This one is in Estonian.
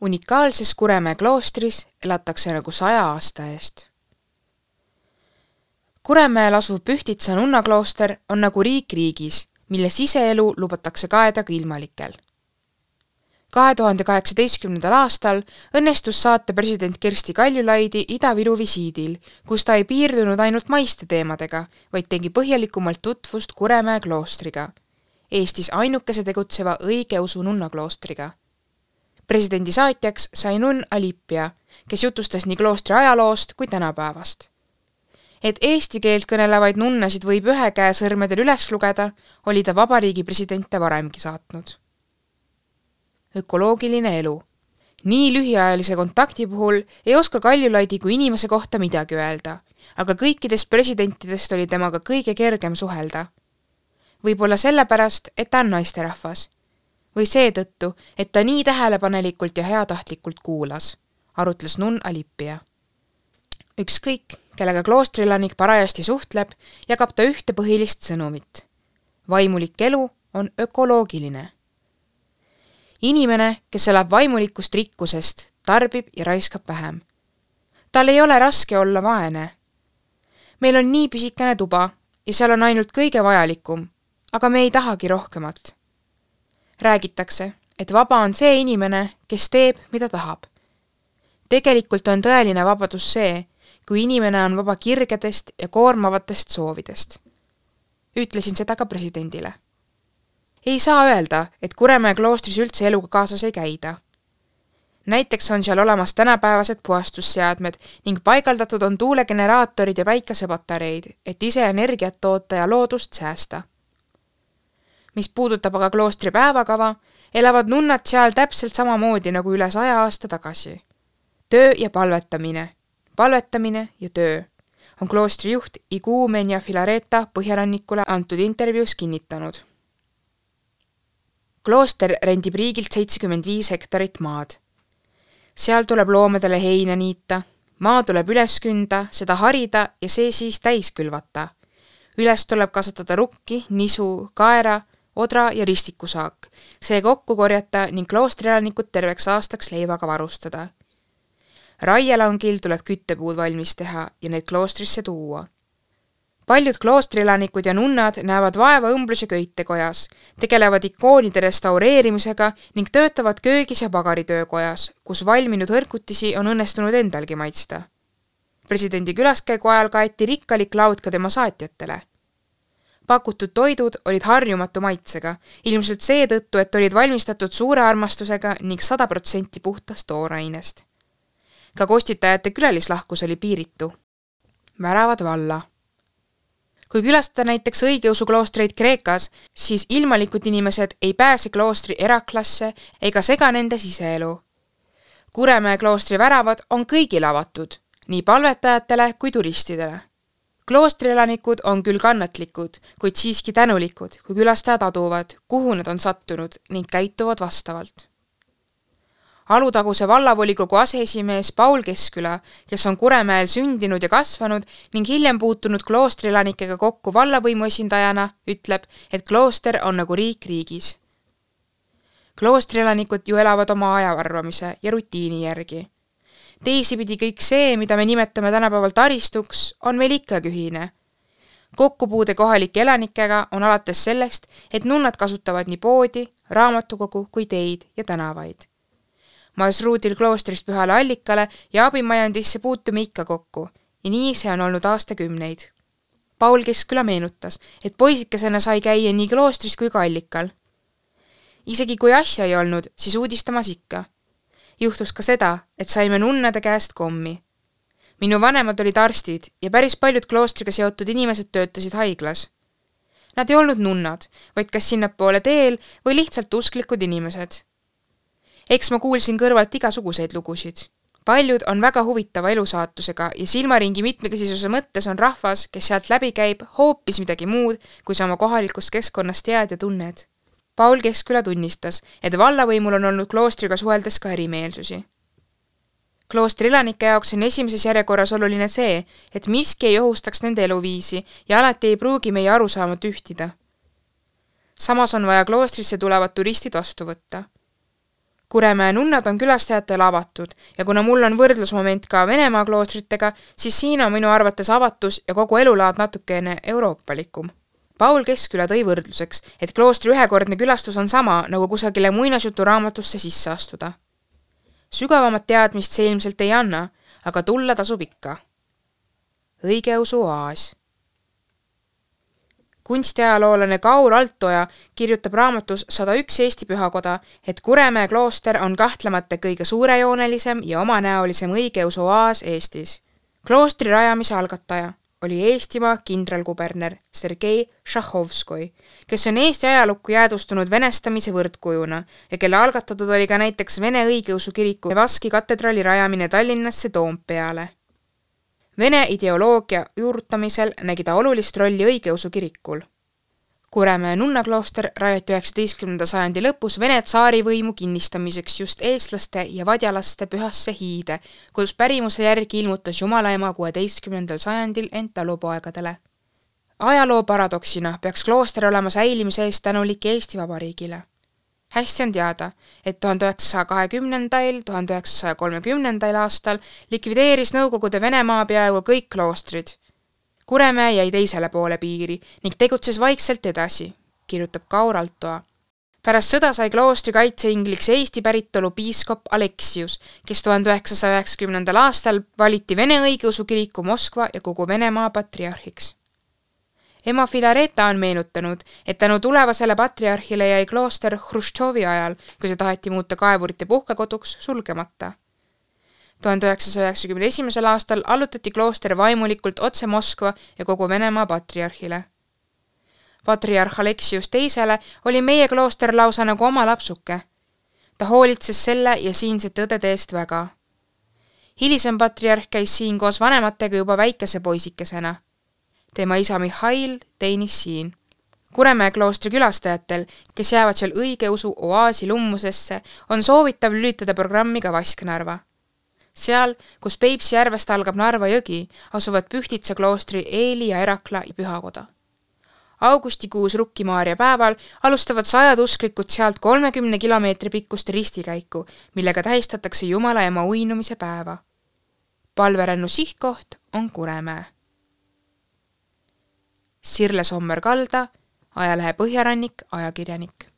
unikaalses Kuremäe kloostris elatakse nagu saja aasta eest. Kuremäel asuv Pühtitsa nunnaklooster on nagu riik riigis, mille siseelu lubatakse kaeda ka ilmalikel. kahe tuhande kaheksateistkümnendal aastal õnnestus saata president Kersti Kaljulaidi Ida-Viru visiidil, kus ta ei piirdunud ainult maiste teemadega, vaid tegi põhjalikumalt tutvust Kuremäe kloostriga, Eestis ainukese tegutseva õigeusu nunnakloostriga presidendi saatjaks sai nunn Alipia, kes jutustas nii kloostri ajaloost kui tänapäevast. et eesti keelt kõnelevaid nunnasid võib ühe käe sõrmedel üles lugeda, oli ta vabariigi presidente varemgi saatnud. ökoloogiline elu. nii lühiajalise kontakti puhul ei oska Kaljulaidi kui inimese kohta midagi öelda, aga kõikidest presidentidest oli temaga kõige kergem suhelda. võib-olla sellepärast, et ta on naisterahvas või seetõttu, et ta nii tähelepanelikult ja heatahtlikult kuulas, arutles nunn Alipia. ükskõik, kellega kloostrielanik parajasti suhtleb, jagab ta ühte põhilist sõnumit. vaimulik elu on ökoloogiline. inimene, kes elab vaimulikust rikkusest, tarbib ja raiskab vähem. tal ei ole raske olla vaene. meil on nii pisikene tuba ja seal on ainult kõige vajalikum, aga me ei tahagi rohkemat räägitakse, et vaba on see inimene, kes teeb, mida tahab. tegelikult on tõeline vabadus see, kui inimene on vaba kirgedest ja koormavatest soovidest. ütlesin seda ka presidendile. ei saa öelda, et Kuremäe kloostris üldse eluga kaasas ei käida. näiteks on seal olemas tänapäevased puhastusseadmed ning paigaldatud on tuulegeneraatorid ja päikesepatareid, et ise energiat toota ja loodust säästa mis puudutab aga kloostri päevakava, elavad nunnad seal täpselt samamoodi nagu üle saja aasta tagasi. töö ja palvetamine, palvetamine ja töö on kloostri juht Igumenia Filareta Põhjarannikule antud intervjuus kinnitanud. klooster rendib riigilt seitsekümmend viis hektarit maad. seal tuleb loomadele heina niita, maa tuleb üles künda, seda harida ja see siis täis külvata. üles tuleb kasvatada rukki, nisu, kaera odra ja ristikusaak, see kokku korjata ning kloostrielanikud terveks aastaks leivaga varustada. raielangil tuleb küttepuud valmis teha ja need kloostrisse tuua. paljud kloostrielanikud ja nunnad näevad vaeva õmblus- ja köitekojas, tegelevad ikoonide restaureerimisega ning töötavad köögis ja pagaritöökojas, kus valminud hõrkutisi on õnnestunud endalgi maitsta presidendi külaskäigu ajal kaeti rikkalik laud ka tema saatjatele pakutud toidud olid harjumatu maitsega, ilmselt seetõttu, et olid valmistatud suure armastusega ning sada protsenti puhtast toorainest. ka kostitajate külalislahkus oli piiritu. väravad valla. kui külastada näiteks õigeusu kloostreid Kreekas, siis ilmalikud inimesed ei pääse kloostri eraklasse ega sega nende siseelu. Kuremäe kloostri väravad on kõigile avatud, nii palvetajatele kui turistidele kloostrielanikud on küll kannatlikud, kuid siiski tänulikud, kui külastajad aduvad, kuhu nad on sattunud ning käituvad vastavalt. Alutaguse vallavolikogu aseesimees Paul Keskküla, kes on Kuremäel sündinud ja kasvanud ning hiljem puutunud kloostrielanikega kokku vallavõimu esindajana, ütleb, et klooster on nagu riik riigis. kloostrielanikud ju elavad oma ajaarvamise ja rutiini järgi teisipidi kõik see, mida me nimetame tänapäeval taristuks, on meil ikkagi ühine. kokkupuude kohalike elanikega on alates sellest, et nunnad kasutavad nii poodi, raamatukogu kui teid ja tänavaid. marsruudil kloostrist Pühale allikale ja abimajandisse puutume ikka kokku ja nii see on olnud aastakümneid. Paul Keskküla meenutas, et poisikesena sai käia nii kloostris kui ka allikal. isegi kui asja ei olnud, siis uudistamas ikka juhtus ka seda, et saime nunnade käest kommi. minu vanemad olid arstid ja päris paljud kloostriga seotud inimesed töötasid haiglas. Nad ei olnud nunnad, vaid kas sinnapoole teel või lihtsalt usklikud inimesed. eks ma kuulsin kõrvalt igasuguseid lugusid. paljud on väga huvitava elusaatusega ja silmaringi mitmekesisuse mõttes on rahvas, kes sealt läbi käib, hoopis midagi muud, kui sa oma kohalikust keskkonnast tead ja tunned Paul Keskküla tunnistas, et vallavõimul on olnud kloostriga suheldes ka erimeelsusi. kloostri elanike jaoks on esimeses järjekorras oluline see, et miski ei ohustaks nende eluviisi ja alati ei pruugi meie arusaamad ühtida. samas on vaja kloostrisse tulevad turistid vastu võtta. Kuremäe nunnad on külastajatele avatud ja kuna mul on võrdlusmoment ka Venemaa kloostritega, siis siin on minu arvates avatus ja kogu elulaad natukene euroopalikum. Paul Keskküla tõi võrdluseks, et kloostri ühekordne külastus on sama, nagu kusagile muinasjuturaamatusse sisse astuda. sügavamat teadmist see ilmselt ei anna, aga tulla tasub ikka. õigeusu oaas kunstiajaloolane Kaur Altoja kirjutab raamatus Sada üks Eesti pühakoda, et Kuremäe klooster on kahtlemata kõige suurejoonelisem ja omanäolisem õigeusu oaas Eestis. kloostri rajamise algataja oli Eestimaa kindralkuberner Sergei Šahhovskoi, kes on Eesti ajalukku jäädvustunud venestamise võrdkujuna ja kelle algatatud oli ka näiteks Vene õigeusu kiriku Vaski katedraali rajamine Tallinnasse Toompeale Vene ideoloogia juurutamisel nägi ta olulist rolli õigeusu kirikul. Kuremäe nunnaklooster rajati üheksateistkümnenda sajandi lõpus Vene tsaarivõimu kinnistamiseks just eestlaste ja vadjalaste pühasse hiide, kus pärimuse järgi ilmutas Jumala ema kuueteistkümnendal sajandil end talupoegadele. ajaloo paradoksina peaks klooster olema säilimise eest tänulik Eesti Vabariigile hästi on teada, et tuhande üheksasaja kahekümnendail, tuhande üheksasaja kolmekümnendail aastal likvideeris Nõukogude Venemaa peaaegu kõik kloostrid. Kuremäe jäi teisele poole piiri ning tegutses vaikselt edasi, kirjutab Kaur Altoa. pärast sõda sai kloostri kaitseingliks Eesti päritolu piiskop Aleksius, kes tuhande üheksasaja üheksakümnendal aastal valiti Vene õigeusu kiriku Moskva ja kogu Venemaa patriarhiks ema Filareta on meenutanud, et tänu tulevasele patriarhile jäi klooster Hruštšovi ajal, kui see taheti muuta kaevurite puhkekoduks, sulgemata. Tuhande üheksasaja üheksakümne esimesel aastal allutati klooster vaimulikult otse Moskva ja kogu Venemaa patriarhile. patriarh Aleksius Teisele oli meie klooster lausa nagu oma lapsuke. ta hoolitses selle ja siinsete õdede eest väga. hilisem patriarh käis siin koos vanematega juba väikese poisikesena tema isa Mihhail teenis siin. Kuremäe kloostri külastajatel, kes jäävad seal õigeusu oaasi lummusesse, on soovitav lülitada programmi ka Vasknarva. Seal, kus Peipsi järvest algab Narva jõgi, asuvad Pühtitsa kloostri Eeli ja Erakla pühakoda. augustikuus Rukki-Maarja päeval alustavad sajad usklikud sealt kolmekümne kilomeetri pikkust ristikäiku, millega tähistatakse Jumala ema uinumise päeva. palverännu sihtkoht on Kuremäe Sirle Sommer Kalda, ajalehe Põhjarannik ajakirjanik